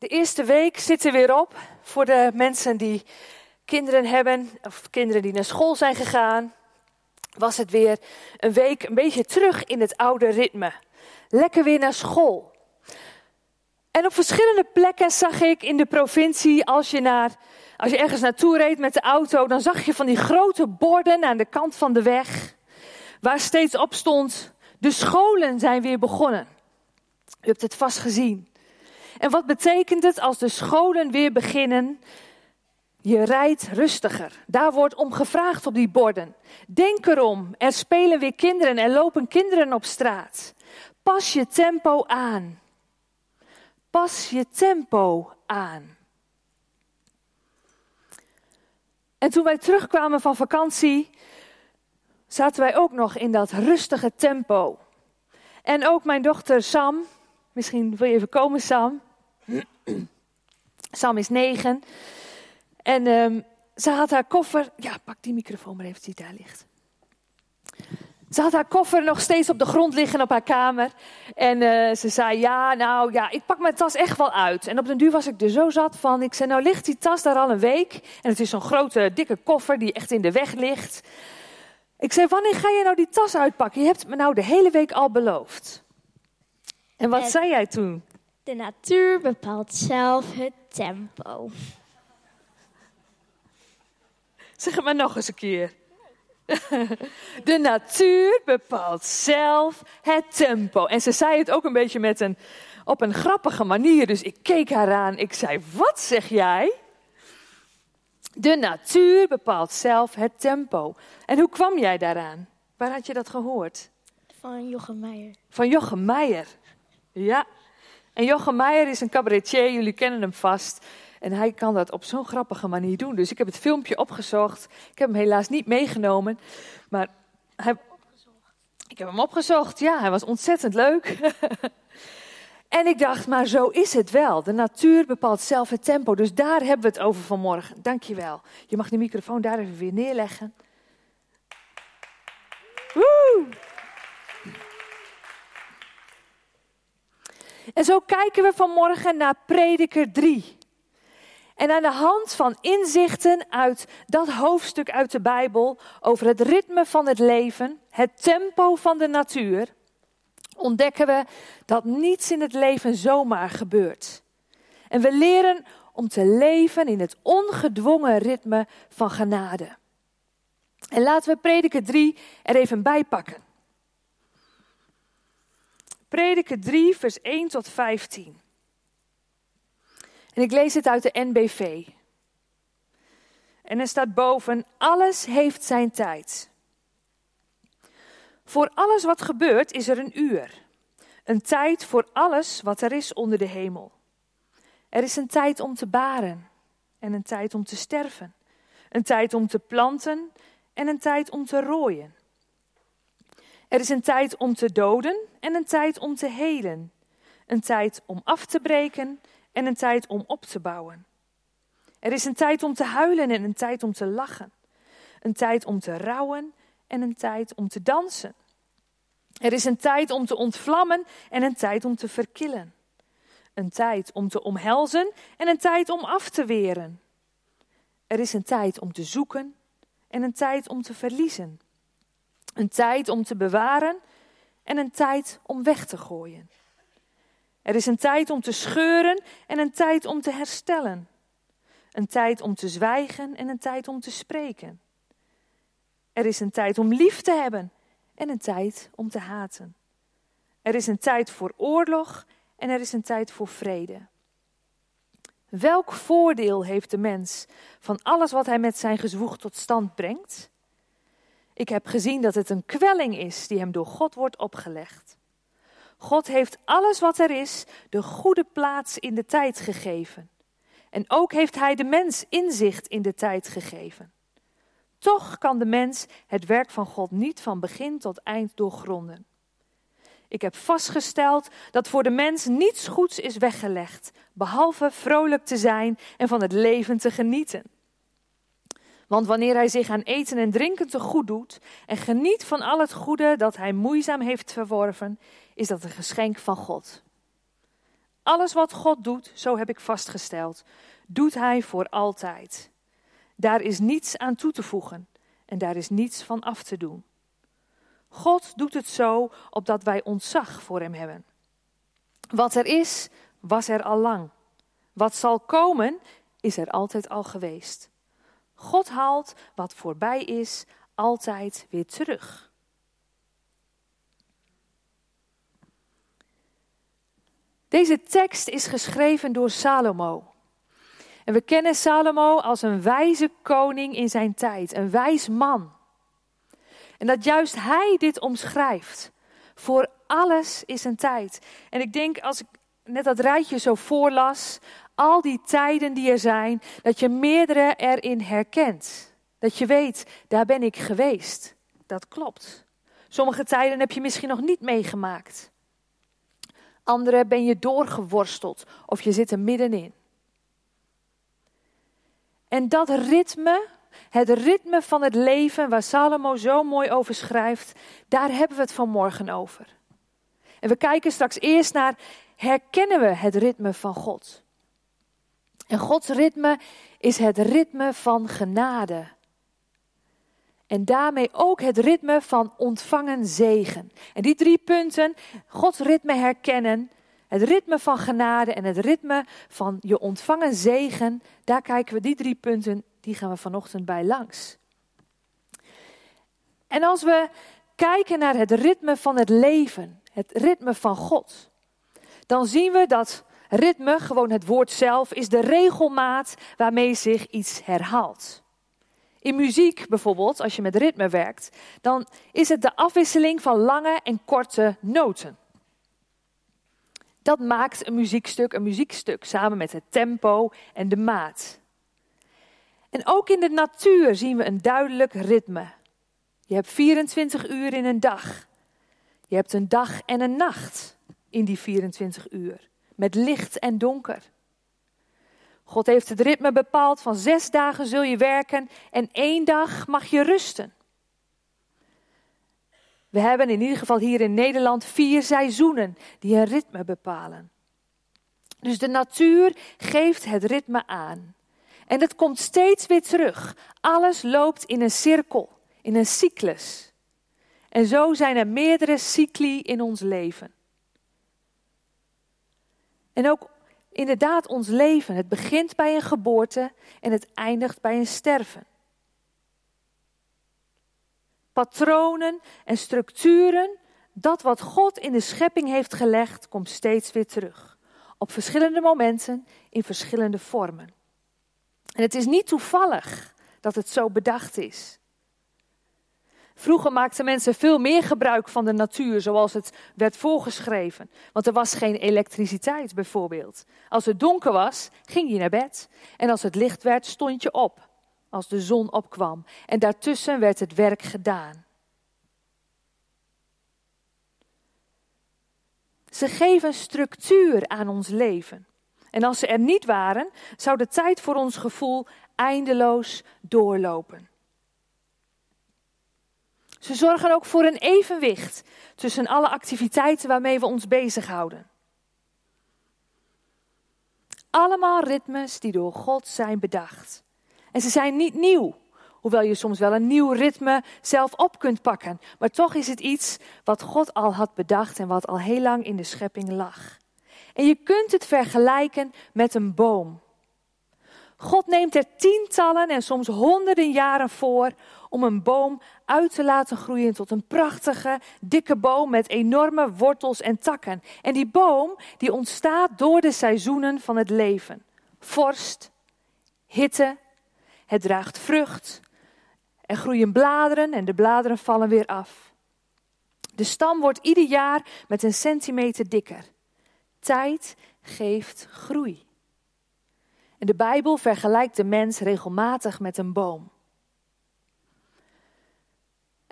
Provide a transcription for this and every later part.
De eerste week zit er weer op voor de mensen die kinderen hebben of kinderen die naar school zijn gegaan. Was het weer een week een beetje terug in het oude ritme. Lekker weer naar school. En op verschillende plekken zag ik in de provincie, als je, naar, als je ergens naartoe reed met de auto, dan zag je van die grote borden aan de kant van de weg, waar steeds op stond, de scholen zijn weer begonnen. U hebt het vast gezien. En wat betekent het als de scholen weer beginnen? Je rijdt rustiger. Daar wordt om gevraagd op die borden. Denk erom, er spelen weer kinderen, er lopen kinderen op straat. Pas je tempo aan. Pas je tempo aan. En toen wij terugkwamen van vakantie, zaten wij ook nog in dat rustige tempo. En ook mijn dochter Sam, misschien wil je even komen Sam. Sam is negen. En um, ze had haar koffer. Ja, pak die microfoon maar even, die daar ligt. Ze had haar koffer nog steeds op de grond liggen op haar kamer. En uh, ze zei: Ja, nou ja, ik pak mijn tas echt wel uit. En op den duur was ik er zo zat van. Ik zei: Nou, ligt die tas daar al een week? En het is zo'n grote, dikke koffer die echt in de weg ligt. Ik zei: Wanneer ga je nou die tas uitpakken? Je hebt het me nou de hele week al beloofd. En wat en zei jij toen? De natuur bepaalt zelf het tempo. Zeg het maar nog eens een keer. De natuur bepaalt zelf het tempo. En ze zei het ook een beetje met een, op een grappige manier. Dus ik keek haar aan. Ik zei: Wat zeg jij? De natuur bepaalt zelf het tempo. En hoe kwam jij daaraan? Waar had je dat gehoord? Van Jochem Meijer. Van Jochem Meijer. Ja. En Jochem Meijer is een cabaretier, jullie kennen hem vast. En hij kan dat op zo'n grappige manier doen. Dus ik heb het filmpje opgezocht. Ik heb hem helaas niet meegenomen. Maar hij... ik heb hem opgezocht. Ja, hij was ontzettend leuk. en ik dacht, maar zo is het wel. De natuur bepaalt zelf het tempo. Dus daar hebben we het over vanmorgen. Dankjewel. Je mag de microfoon daar even weer neerleggen. Woe! En zo kijken we vanmorgen naar Prediker 3. En aan de hand van inzichten uit dat hoofdstuk uit de Bijbel over het ritme van het leven, het tempo van de natuur, ontdekken we dat niets in het leven zomaar gebeurt. En we leren om te leven in het ongedwongen ritme van genade. En laten we Prediker 3 er even bij pakken. Prediker 3, vers 1 tot 15. En ik lees het uit de NBV. En er staat boven: alles heeft zijn tijd. Voor alles wat gebeurt is er een uur. Een tijd voor alles wat er is onder de hemel. Er is een tijd om te baren en een tijd om te sterven. Een tijd om te planten en een tijd om te rooien. Er is een tijd om te doden en een tijd om te helen. Een tijd om af te breken en een tijd om op te bouwen. Er is een tijd om te huilen en een tijd om te lachen. Een tijd om te rouwen en een tijd om te dansen. Er is een tijd om te ontvlammen en een tijd om te verkillen. Een tijd om te omhelzen en een tijd om af te weren. Er is een tijd om te zoeken en een tijd om te verliezen. Een tijd om te bewaren en een tijd om weg te gooien. Er is een tijd om te scheuren en een tijd om te herstellen. Een tijd om te zwijgen en een tijd om te spreken. Er is een tijd om lief te hebben en een tijd om te haten. Er is een tijd voor oorlog en er is een tijd voor vrede. Welk voordeel heeft de mens van alles wat hij met zijn gezwoeg tot stand brengt? Ik heb gezien dat het een kwelling is die hem door God wordt opgelegd. God heeft alles wat er is de goede plaats in de tijd gegeven. En ook heeft Hij de mens inzicht in de tijd gegeven. Toch kan de mens het werk van God niet van begin tot eind doorgronden. Ik heb vastgesteld dat voor de mens niets goeds is weggelegd, behalve vrolijk te zijn en van het leven te genieten. Want wanneer hij zich aan eten en drinken te goed doet en geniet van al het goede dat hij moeizaam heeft verworven, is dat een geschenk van God. Alles wat God doet, zo heb ik vastgesteld, doet Hij voor altijd. Daar is niets aan toe te voegen en daar is niets van af te doen. God doet het zo opdat wij ontzag voor Hem hebben. Wat er is, was er al lang. Wat zal komen, is er altijd al geweest. God haalt wat voorbij is altijd weer terug. Deze tekst is geschreven door Salomo. En we kennen Salomo als een wijze koning in zijn tijd, een wijs man. En dat juist hij dit omschrijft. Voor alles is een tijd. En ik denk, als ik net dat rijtje zo voorlas, al die tijden die er zijn, dat je meerdere erin herkent. Dat je weet, daar ben ik geweest. Dat klopt. Sommige tijden heb je misschien nog niet meegemaakt. Andere ben je doorgeworsteld of je zit er middenin. En dat ritme, het ritme van het leven waar Salomo zo mooi over schrijft, daar hebben we het vanmorgen over. En we kijken straks eerst naar, herkennen we het ritme van God? En Gods ritme is het ritme van genade. En daarmee ook het ritme van ontvangen zegen. En die drie punten, Gods ritme herkennen, het ritme van genade en het ritme van je ontvangen zegen, daar kijken we die drie punten, die gaan we vanochtend bij langs. En als we kijken naar het ritme van het leven, het ritme van God, dan zien we dat ritme, gewoon het woord zelf, is de regelmaat waarmee zich iets herhaalt. In muziek bijvoorbeeld, als je met ritme werkt, dan is het de afwisseling van lange en korte noten. Dat maakt een muziekstuk een muziekstuk, samen met het tempo en de maat. En ook in de natuur zien we een duidelijk ritme. Je hebt 24 uur in een dag. Je hebt een dag en een nacht in die 24 uur, met licht en donker. God heeft het ritme bepaald van zes dagen zul je werken en één dag mag je rusten. We hebben in ieder geval hier in Nederland vier seizoenen die een ritme bepalen. Dus de natuur geeft het ritme aan. En het komt steeds weer terug. Alles loopt in een cirkel, in een cyclus. En zo zijn er meerdere cycli in ons leven. En ook inderdaad ons leven. Het begint bij een geboorte en het eindigt bij een sterven. Patronen en structuren, dat wat God in de schepping heeft gelegd, komt steeds weer terug. Op verschillende momenten, in verschillende vormen. En het is niet toevallig dat het zo bedacht is. Vroeger maakten mensen veel meer gebruik van de natuur zoals het werd voorgeschreven. Want er was geen elektriciteit bijvoorbeeld. Als het donker was, ging je naar bed. En als het licht werd, stond je op. Als de zon opkwam. En daartussen werd het werk gedaan. Ze geven structuur aan ons leven. En als ze er niet waren, zou de tijd voor ons gevoel eindeloos doorlopen. Ze zorgen ook voor een evenwicht tussen alle activiteiten waarmee we ons bezighouden. Allemaal ritmes die door God zijn bedacht. En ze zijn niet nieuw, hoewel je soms wel een nieuw ritme zelf op kunt pakken. Maar toch is het iets wat God al had bedacht en wat al heel lang in de schepping lag. En je kunt het vergelijken met een boom. God neemt er tientallen en soms honderden jaren voor om een boom uit te laten groeien tot een prachtige, dikke boom met enorme wortels en takken. En die boom die ontstaat door de seizoenen van het leven. Vorst, hitte, het draagt vrucht, er groeien bladeren en de bladeren vallen weer af. De stam wordt ieder jaar met een centimeter dikker. Tijd geeft groei. En de Bijbel vergelijkt de mens regelmatig met een boom.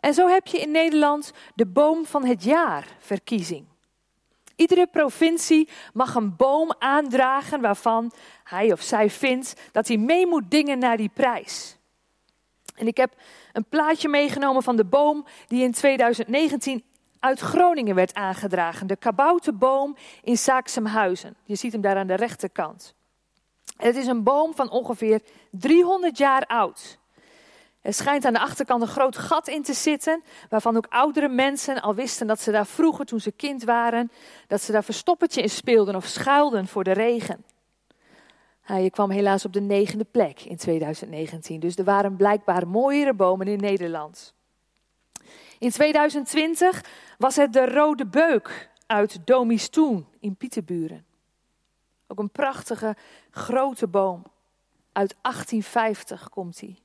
En zo heb je in Nederland de boom van het jaar verkiezing. Iedere provincie mag een boom aandragen waarvan hij of zij vindt dat hij mee moet dingen naar die prijs. En ik heb een plaatje meegenomen van de boom die in 2019 uit Groningen werd aangedragen. De kabouterboom in Saaksumhuizen. Je ziet hem daar aan de rechterkant. Het is een boom van ongeveer 300 jaar oud. Er schijnt aan de achterkant een groot gat in te zitten, waarvan ook oudere mensen al wisten dat ze daar vroeger, toen ze kind waren, dat ze daar verstoppertje in speelden of schuilden voor de regen. Hij kwam helaas op de negende plek in 2019, dus er waren blijkbaar mooiere bomen in Nederland. In 2020 was het de Rode Beuk uit Domistoen in Pieterburen. Ook een prachtige grote boom. Uit 1850 komt hij.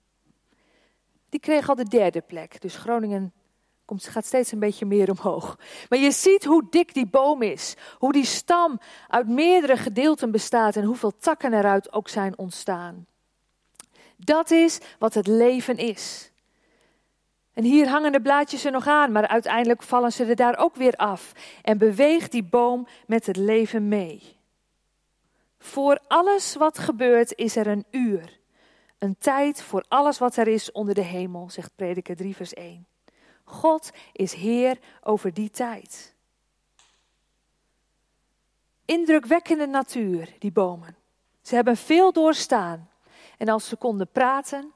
Die kreeg al de derde plek. Dus Groningen komt, gaat steeds een beetje meer omhoog. Maar je ziet hoe dik die boom is. Hoe die stam uit meerdere gedeelten bestaat en hoeveel takken eruit ook zijn ontstaan. Dat is wat het leven is. En hier hangen de blaadjes er nog aan, maar uiteindelijk vallen ze er daar ook weer af. En beweegt die boom met het leven mee. Voor alles wat gebeurt is er een uur. Een tijd voor alles wat er is onder de hemel, zegt Prediker 3, vers 1. God is Heer over die tijd. Indrukwekkende natuur, die bomen. Ze hebben veel doorstaan. En als ze konden praten,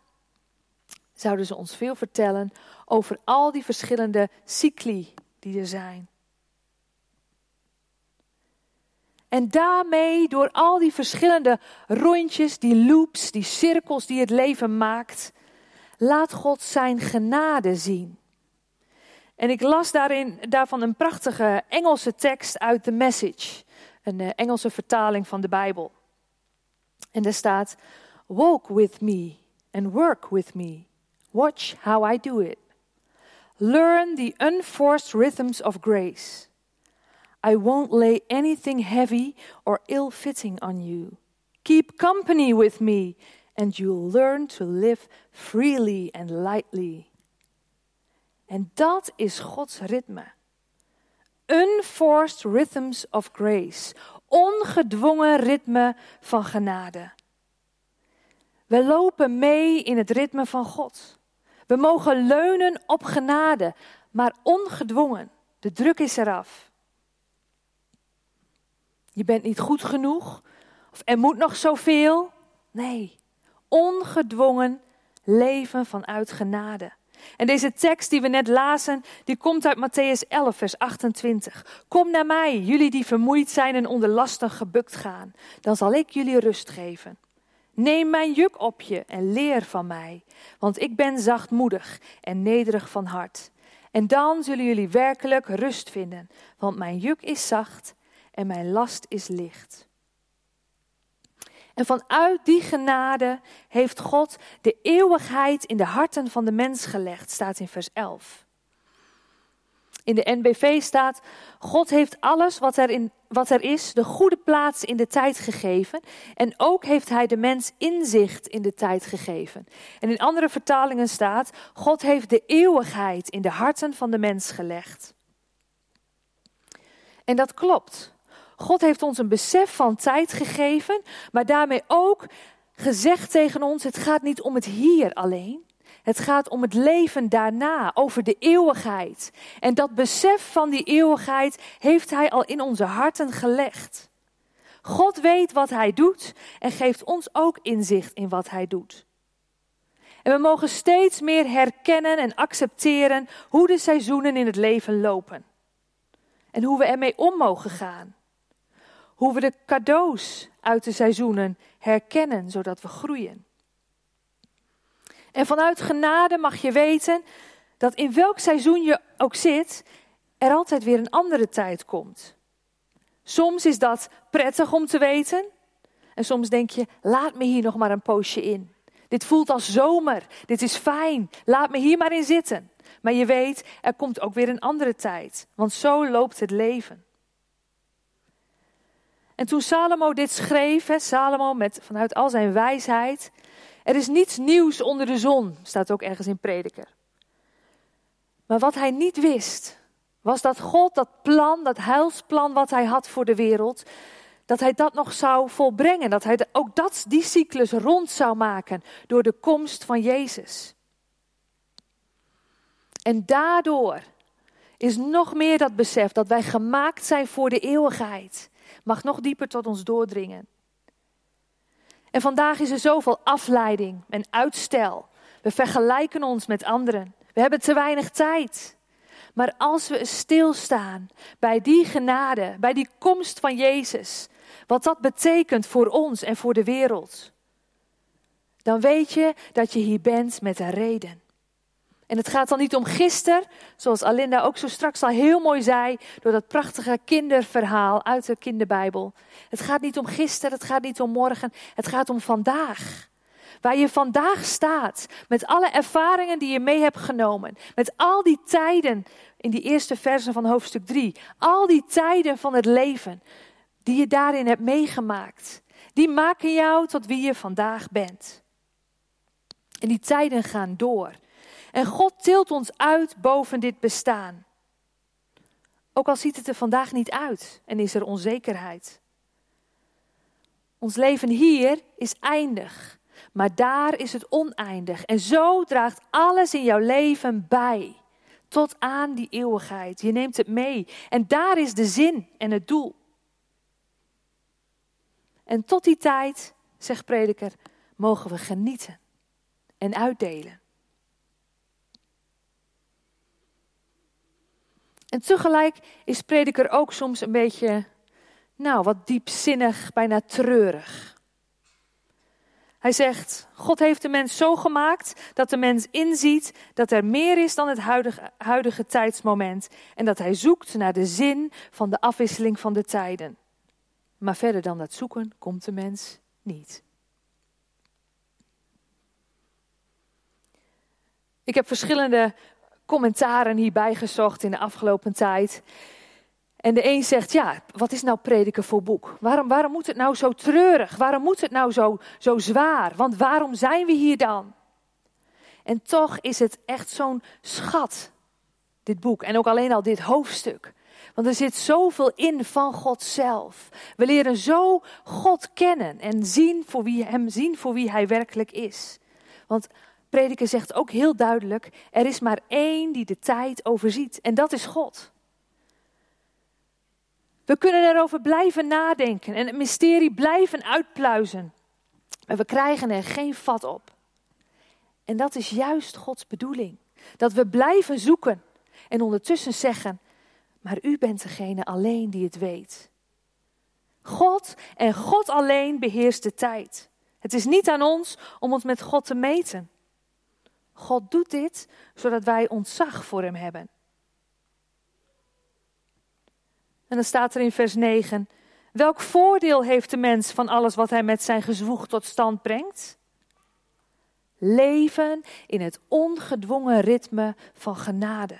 zouden ze ons veel vertellen over al die verschillende cycli die er zijn. En daarmee, door al die verschillende rondjes, die loops, die cirkels die het leven maakt, laat God zijn genade zien. En ik las daarin, daarvan een prachtige Engelse tekst uit The Message, een eh, Engelse vertaling van de Bijbel. En daar staat: Walk with me and work with me. Watch how I do it. Learn the unforced rhythms of grace. I won't lay anything heavy or ill fitting on you. Keep company with me, and you'll learn to live freely and lightly. En dat is Gods ritme. Unforced rhythms of grace. Ongedwongen ritme van genade. We lopen mee in het ritme van God. We mogen leunen op genade, maar ongedwongen. De druk is eraf. Je bent niet goed genoeg. Of er moet nog zoveel. Nee, ongedwongen leven vanuit genade. En deze tekst die we net lazen, die komt uit Matthäus 11, vers 28. Kom naar mij, jullie die vermoeid zijn en onder lasten gebukt gaan. Dan zal ik jullie rust geven. Neem mijn juk op je en leer van mij, want ik ben zachtmoedig en nederig van hart. En dan zullen jullie werkelijk rust vinden, want mijn juk is zacht en mijn last is licht. En vanuit die genade heeft God de eeuwigheid in de harten van de mens gelegd, staat in vers 11. In de NBV staat: God heeft alles wat er, in, wat er is, de goede plaats in de tijd gegeven. En ook heeft Hij de mens inzicht in de tijd gegeven. En in andere vertalingen staat: God heeft de eeuwigheid in de harten van de mens gelegd. En dat klopt. God heeft ons een besef van tijd gegeven, maar daarmee ook gezegd tegen ons: het gaat niet om het hier alleen. Het gaat om het leven daarna, over de eeuwigheid. En dat besef van die eeuwigheid heeft Hij al in onze harten gelegd. God weet wat Hij doet en geeft ons ook inzicht in wat Hij doet. En we mogen steeds meer herkennen en accepteren hoe de seizoenen in het leven lopen. En hoe we ermee om mogen gaan. Hoe we de cadeaus uit de seizoenen herkennen, zodat we groeien. En vanuit genade mag je weten dat in welk seizoen je ook zit, er altijd weer een andere tijd komt. Soms is dat prettig om te weten. En soms denk je, laat me hier nog maar een poosje in. Dit voelt als zomer. Dit is fijn. Laat me hier maar in zitten. Maar je weet, er komt ook weer een andere tijd. Want zo loopt het leven. En toen Salomo dit schreef, hè, Salomo met, vanuit al zijn wijsheid, er is niets nieuws onder de zon, staat ook ergens in Prediker. Maar wat hij niet wist, was dat God dat plan, dat heilsplan wat hij had voor de wereld, dat hij dat nog zou volbrengen. Dat hij ook dat, die cyclus rond zou maken door de komst van Jezus. En daardoor is nog meer dat besef dat wij gemaakt zijn voor de eeuwigheid. Mag nog dieper tot ons doordringen. En vandaag is er zoveel afleiding en uitstel. We vergelijken ons met anderen. We hebben te weinig tijd. Maar als we stilstaan bij die genade, bij die komst van Jezus, wat dat betekent voor ons en voor de wereld, dan weet je dat je hier bent met een reden. En het gaat dan niet om gisteren, zoals Alinda ook zo straks al heel mooi zei, door dat prachtige kinderverhaal uit de kinderbijbel. Het gaat niet om gisteren, het gaat niet om morgen, het gaat om vandaag. Waar je vandaag staat, met alle ervaringen die je mee hebt genomen, met al die tijden in die eerste versen van hoofdstuk 3, al die tijden van het leven die je daarin hebt meegemaakt, die maken jou tot wie je vandaag bent. En die tijden gaan door. En God tilt ons uit boven dit bestaan. Ook al ziet het er vandaag niet uit en is er onzekerheid. Ons leven hier is eindig, maar daar is het oneindig. En zo draagt alles in jouw leven bij, tot aan die eeuwigheid. Je neemt het mee en daar is de zin en het doel. En tot die tijd, zegt prediker, mogen we genieten en uitdelen. En tegelijk is prediker ook soms een beetje, nou, wat diepzinnig, bijna treurig. Hij zegt, God heeft de mens zo gemaakt dat de mens inziet dat er meer is dan het huidige, huidige tijdsmoment en dat hij zoekt naar de zin van de afwisseling van de tijden. Maar verder dan dat zoeken komt de mens niet. Ik heb verschillende commentaren hierbij gezocht in de afgelopen tijd. En de een zegt, ja, wat is nou prediken voor boek? Waarom, waarom moet het nou zo treurig? Waarom moet het nou zo, zo zwaar? Want waarom zijn we hier dan? En toch is het echt zo'n schat, dit boek. En ook alleen al dit hoofdstuk. Want er zit zoveel in van God zelf. We leren zo God kennen en zien voor wie, hem zien voor wie hij werkelijk is. Want prediker zegt ook heel duidelijk: er is maar één die de tijd overziet, en dat is God. We kunnen erover blijven nadenken en het mysterie blijven uitpluizen, maar we krijgen er geen vat op. En dat is juist Gods bedoeling: dat we blijven zoeken en ondertussen zeggen: maar u bent degene alleen die het weet. God en God alleen beheerst de tijd. Het is niet aan ons om ons met God te meten. God doet dit zodat wij ontzag voor Hem hebben. En dan staat er in vers 9: Welk voordeel heeft de mens van alles wat hij met zijn gezwoeg tot stand brengt? Leven in het ongedwongen ritme van genade.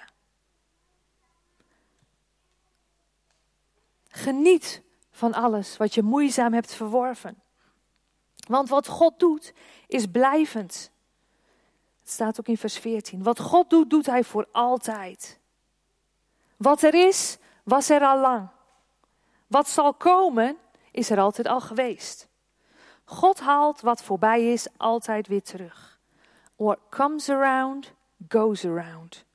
Geniet van alles wat je moeizaam hebt verworven. Want wat God doet, is blijvend. Het staat ook in vers 14. Wat God doet, doet Hij voor altijd. Wat er is, was er al lang. Wat zal komen, is er altijd al geweest. God haalt wat voorbij is altijd weer terug. What comes around, goes around.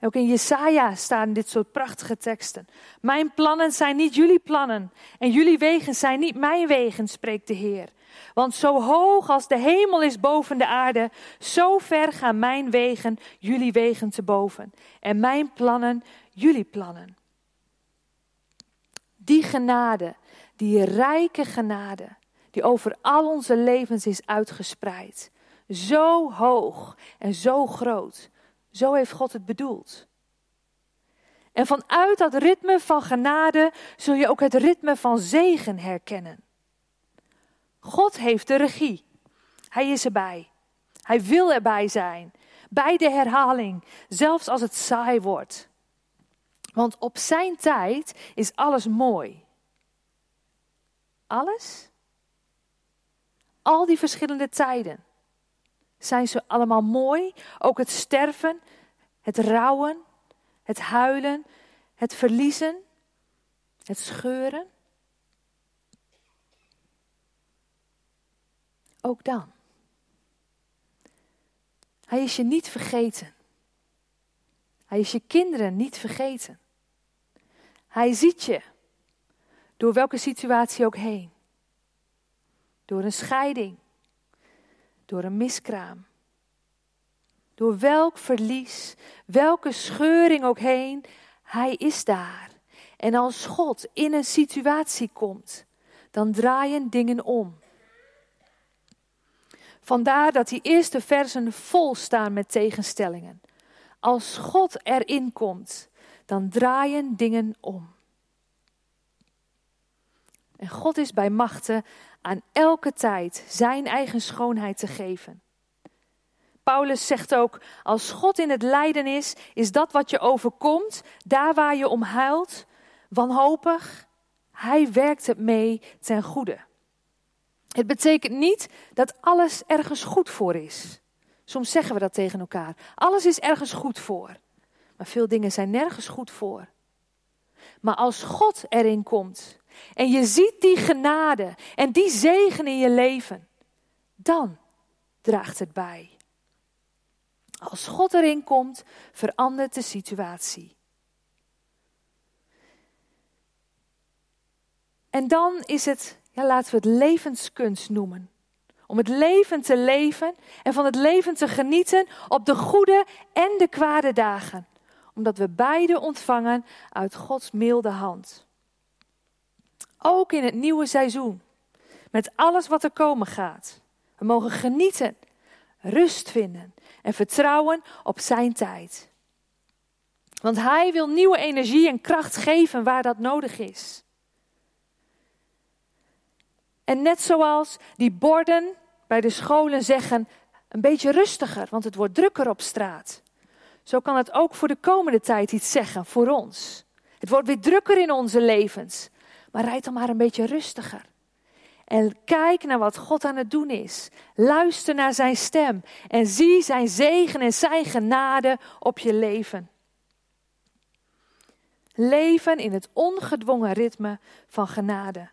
Ook in Jesaja staan dit soort prachtige teksten. Mijn plannen zijn niet jullie plannen en jullie wegen zijn niet mijn wegen, spreekt de Heer. Want zo hoog als de hemel is boven de aarde, zo ver gaan mijn wegen jullie wegen te boven. En mijn plannen jullie plannen. Die genade, die rijke genade, die over al onze levens is uitgespreid. Zo hoog en zo groot. Zo heeft God het bedoeld. En vanuit dat ritme van genade zul je ook het ritme van zegen herkennen. God heeft de regie. Hij is erbij. Hij wil erbij zijn. Bij de herhaling, zelfs als het saai wordt. Want op zijn tijd is alles mooi. Alles? Al die verschillende tijden. Zijn ze allemaal mooi? Ook het sterven, het rouwen, het huilen, het verliezen, het scheuren. Ook dan. Hij is je niet vergeten. Hij is je kinderen niet vergeten. Hij ziet je door welke situatie ook heen. Door een scheiding, door een miskraam, door welk verlies, welke scheuring ook heen, hij is daar. En als God in een situatie komt, dan draaien dingen om. Vandaar dat die eerste versen vol staan met tegenstellingen. Als God erin komt, dan draaien dingen om. En God is bij machten aan elke tijd zijn eigen schoonheid te geven. Paulus zegt ook: Als God in het lijden is, is dat wat je overkomt, daar waar je om huilt, wanhopig. Hij werkt het mee ten goede. Het betekent niet dat alles ergens goed voor is. Soms zeggen we dat tegen elkaar. Alles is ergens goed voor. Maar veel dingen zijn nergens goed voor. Maar als God erin komt en je ziet die genade en die zegen in je leven, dan draagt het bij. Als God erin komt, verandert de situatie. En dan is het, ja, laten we het levenskunst noemen. Om het leven te leven en van het leven te genieten op de goede en de kwade dagen. Omdat we beide ontvangen uit Gods milde hand. Ook in het nieuwe seizoen. Met alles wat er komen gaat. We mogen genieten, rust vinden en vertrouwen op Zijn tijd. Want Hij wil nieuwe energie en kracht geven waar dat nodig is. En net zoals die borden bij de scholen zeggen, een beetje rustiger, want het wordt drukker op straat. Zo kan het ook voor de komende tijd iets zeggen voor ons. Het wordt weer drukker in onze levens. Maar rijd dan maar een beetje rustiger. En kijk naar wat God aan het doen is. Luister naar zijn stem en zie zijn zegen en zijn genade op je leven. Leven in het ongedwongen ritme van genade.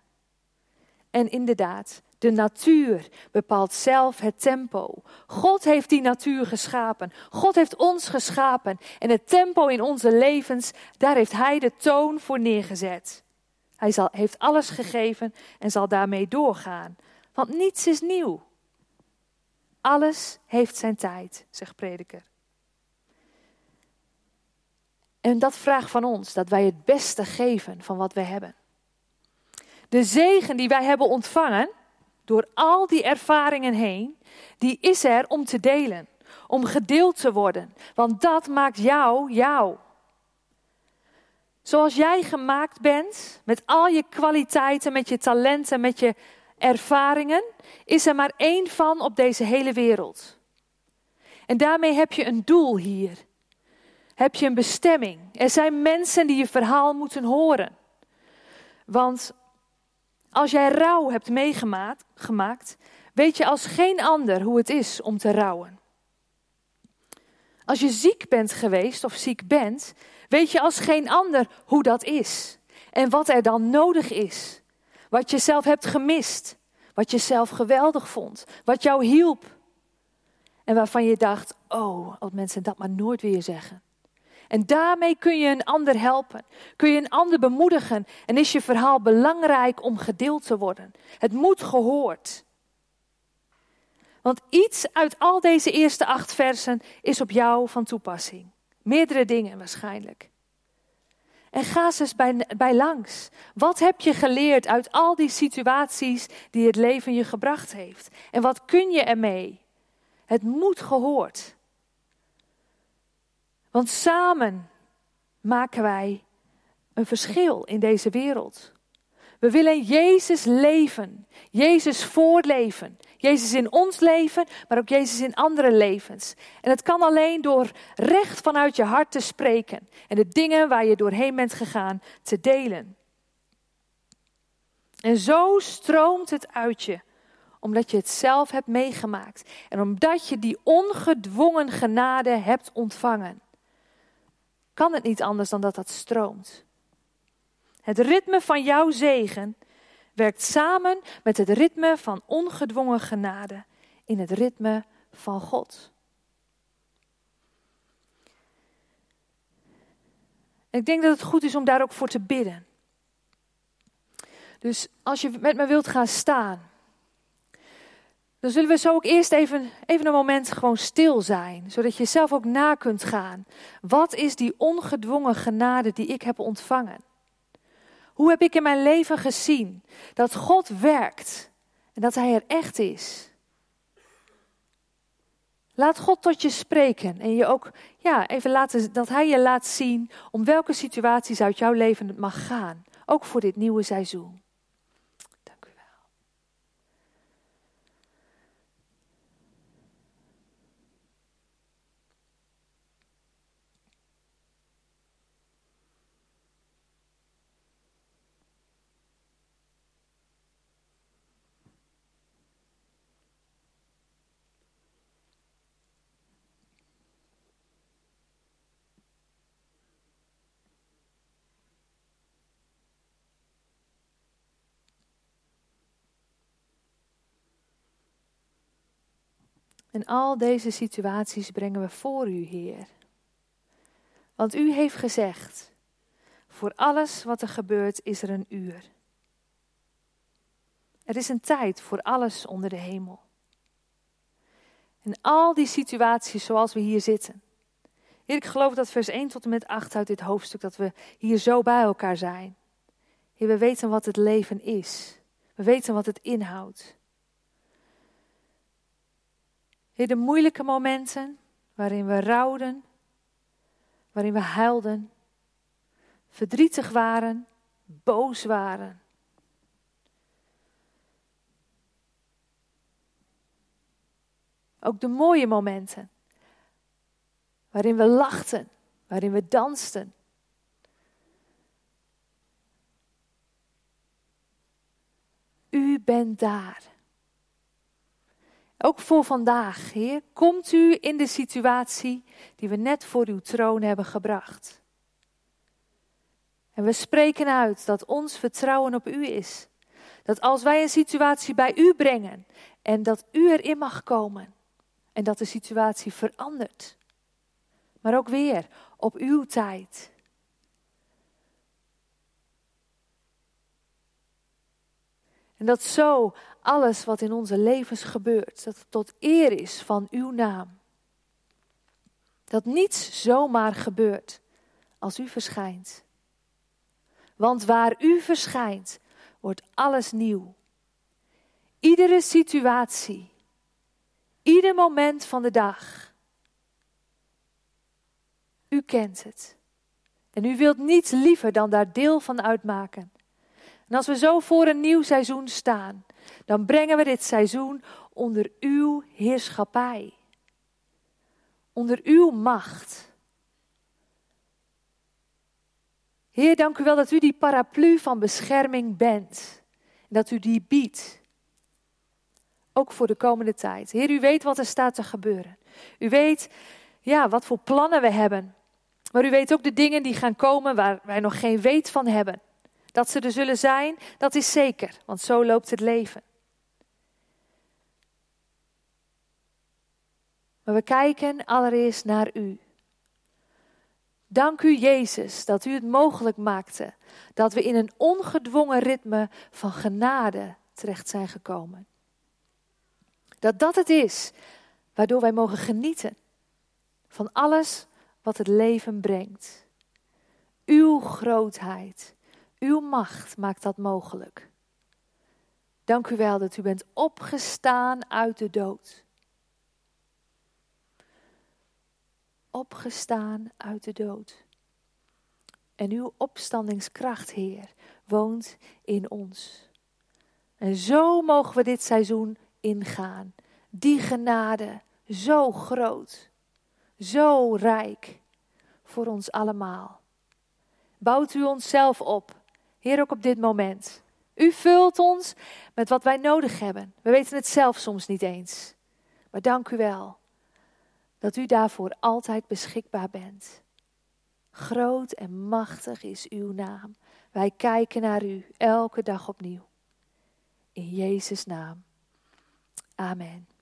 En inderdaad, de natuur bepaalt zelf het tempo. God heeft die natuur geschapen. God heeft ons geschapen. En het tempo in onze levens, daar heeft Hij de toon voor neergezet. Hij zal, heeft alles gegeven en zal daarmee doorgaan. Want niets is nieuw. Alles heeft zijn tijd, zegt prediker. En dat vraagt van ons dat wij het beste geven van wat we hebben. De zegen die wij hebben ontvangen, door al die ervaringen heen, die is er om te delen, om gedeeld te worden. Want dat maakt jou jou. Zoals jij gemaakt bent, met al je kwaliteiten, met je talenten, met je ervaringen, is er maar één van op deze hele wereld. En daarmee heb je een doel hier. Heb je een bestemming. Er zijn mensen die je verhaal moeten horen. Want als jij rouw hebt meegemaakt, weet je als geen ander hoe het is om te rouwen. Als je ziek bent geweest of ziek bent, weet je als geen ander hoe dat is. En wat er dan nodig is. Wat je zelf hebt gemist. Wat je zelf geweldig vond. Wat jou hielp. En waarvan je dacht, oh, als mensen dat maar nooit weer zeggen. En daarmee kun je een ander helpen. Kun je een ander bemoedigen. En is je verhaal belangrijk om gedeeld te worden. Het moet gehoord. Want iets uit al deze eerste acht versen is op jou van toepassing. Meerdere dingen waarschijnlijk. En ga eens bij, bij langs. Wat heb je geleerd uit al die situaties die het leven je gebracht heeft? En wat kun je ermee? Het moet gehoord. Want samen maken wij een verschil in deze wereld. We willen Jezus leven, Jezus voorleven. Jezus in ons leven, maar ook Jezus in andere levens. En het kan alleen door recht vanuit je hart te spreken en de dingen waar je doorheen bent gegaan te delen. En zo stroomt het uit je, omdat je het zelf hebt meegemaakt en omdat je die ongedwongen genade hebt ontvangen. Kan het niet anders dan dat dat stroomt. Het ritme van jouw zegen werkt samen met het ritme van ongedwongen genade in het ritme van God. Ik denk dat het goed is om daar ook voor te bidden. Dus als je met me wilt gaan staan, dan zullen we zo ook eerst even, even een moment gewoon stil zijn, zodat je zelf ook na kunt gaan. Wat is die ongedwongen genade die ik heb ontvangen? Hoe heb ik in mijn leven gezien dat God werkt en dat Hij er echt is? Laat God tot je spreken en je ook ja, even laten, dat Hij je laat zien om welke situaties uit jouw leven het mag gaan. Ook voor dit nieuwe seizoen. En al deze situaties brengen we voor u, Heer. Want u heeft gezegd, voor alles wat er gebeurt is er een uur. Er is een tijd voor alles onder de hemel. En al die situaties zoals we hier zitten. Heer, ik geloof dat vers 1 tot en met 8 uit dit hoofdstuk, dat we hier zo bij elkaar zijn. Heer, we weten wat het leven is. We weten wat het inhoudt. Heer, de moeilijke momenten waarin we rouwden, waarin we huilden, verdrietig waren, boos waren. Ook de mooie momenten waarin we lachten, waarin we dansten. U bent daar. Ook voor vandaag, Heer, komt u in de situatie die we net voor uw troon hebben gebracht. En we spreken uit dat ons vertrouwen op u is. Dat als wij een situatie bij u brengen en dat u erin mag komen en dat de situatie verandert. Maar ook weer op uw tijd. En dat zo alles wat in onze levens gebeurt, dat het tot eer is van uw naam. Dat niets zomaar gebeurt als u verschijnt. Want waar u verschijnt, wordt alles nieuw. Iedere situatie, ieder moment van de dag. U kent het. En u wilt niets liever dan daar deel van uitmaken. En als we zo voor een nieuw seizoen staan, dan brengen we dit seizoen onder uw heerschappij. Onder uw macht. Heer, dank u wel dat u die paraplu van bescherming bent. En dat u die biedt. Ook voor de komende tijd. Heer, u weet wat er staat te gebeuren. U weet ja, wat voor plannen we hebben. Maar u weet ook de dingen die gaan komen waar wij nog geen weet van hebben. Dat ze er zullen zijn, dat is zeker, want zo loopt het leven. Maar we kijken allereerst naar u. Dank u, Jezus, dat u het mogelijk maakte dat we in een ongedwongen ritme van genade terecht zijn gekomen. Dat dat het is waardoor wij mogen genieten van alles wat het leven brengt. Uw grootheid, uw macht maakt dat mogelijk. Dank u wel dat u bent opgestaan uit de dood. Opgestaan uit de dood. En uw opstandingskracht, Heer, woont in ons. En zo mogen we dit seizoen ingaan. Die genade, zo groot, zo rijk voor ons allemaal. Bouwt u onszelf op Heer, ook op dit moment. U vult ons met wat wij nodig hebben. We weten het zelf soms niet eens. Maar dank u wel dat u daarvoor altijd beschikbaar bent. Groot en machtig is uw naam. Wij kijken naar u elke dag opnieuw. In Jezus' naam. Amen.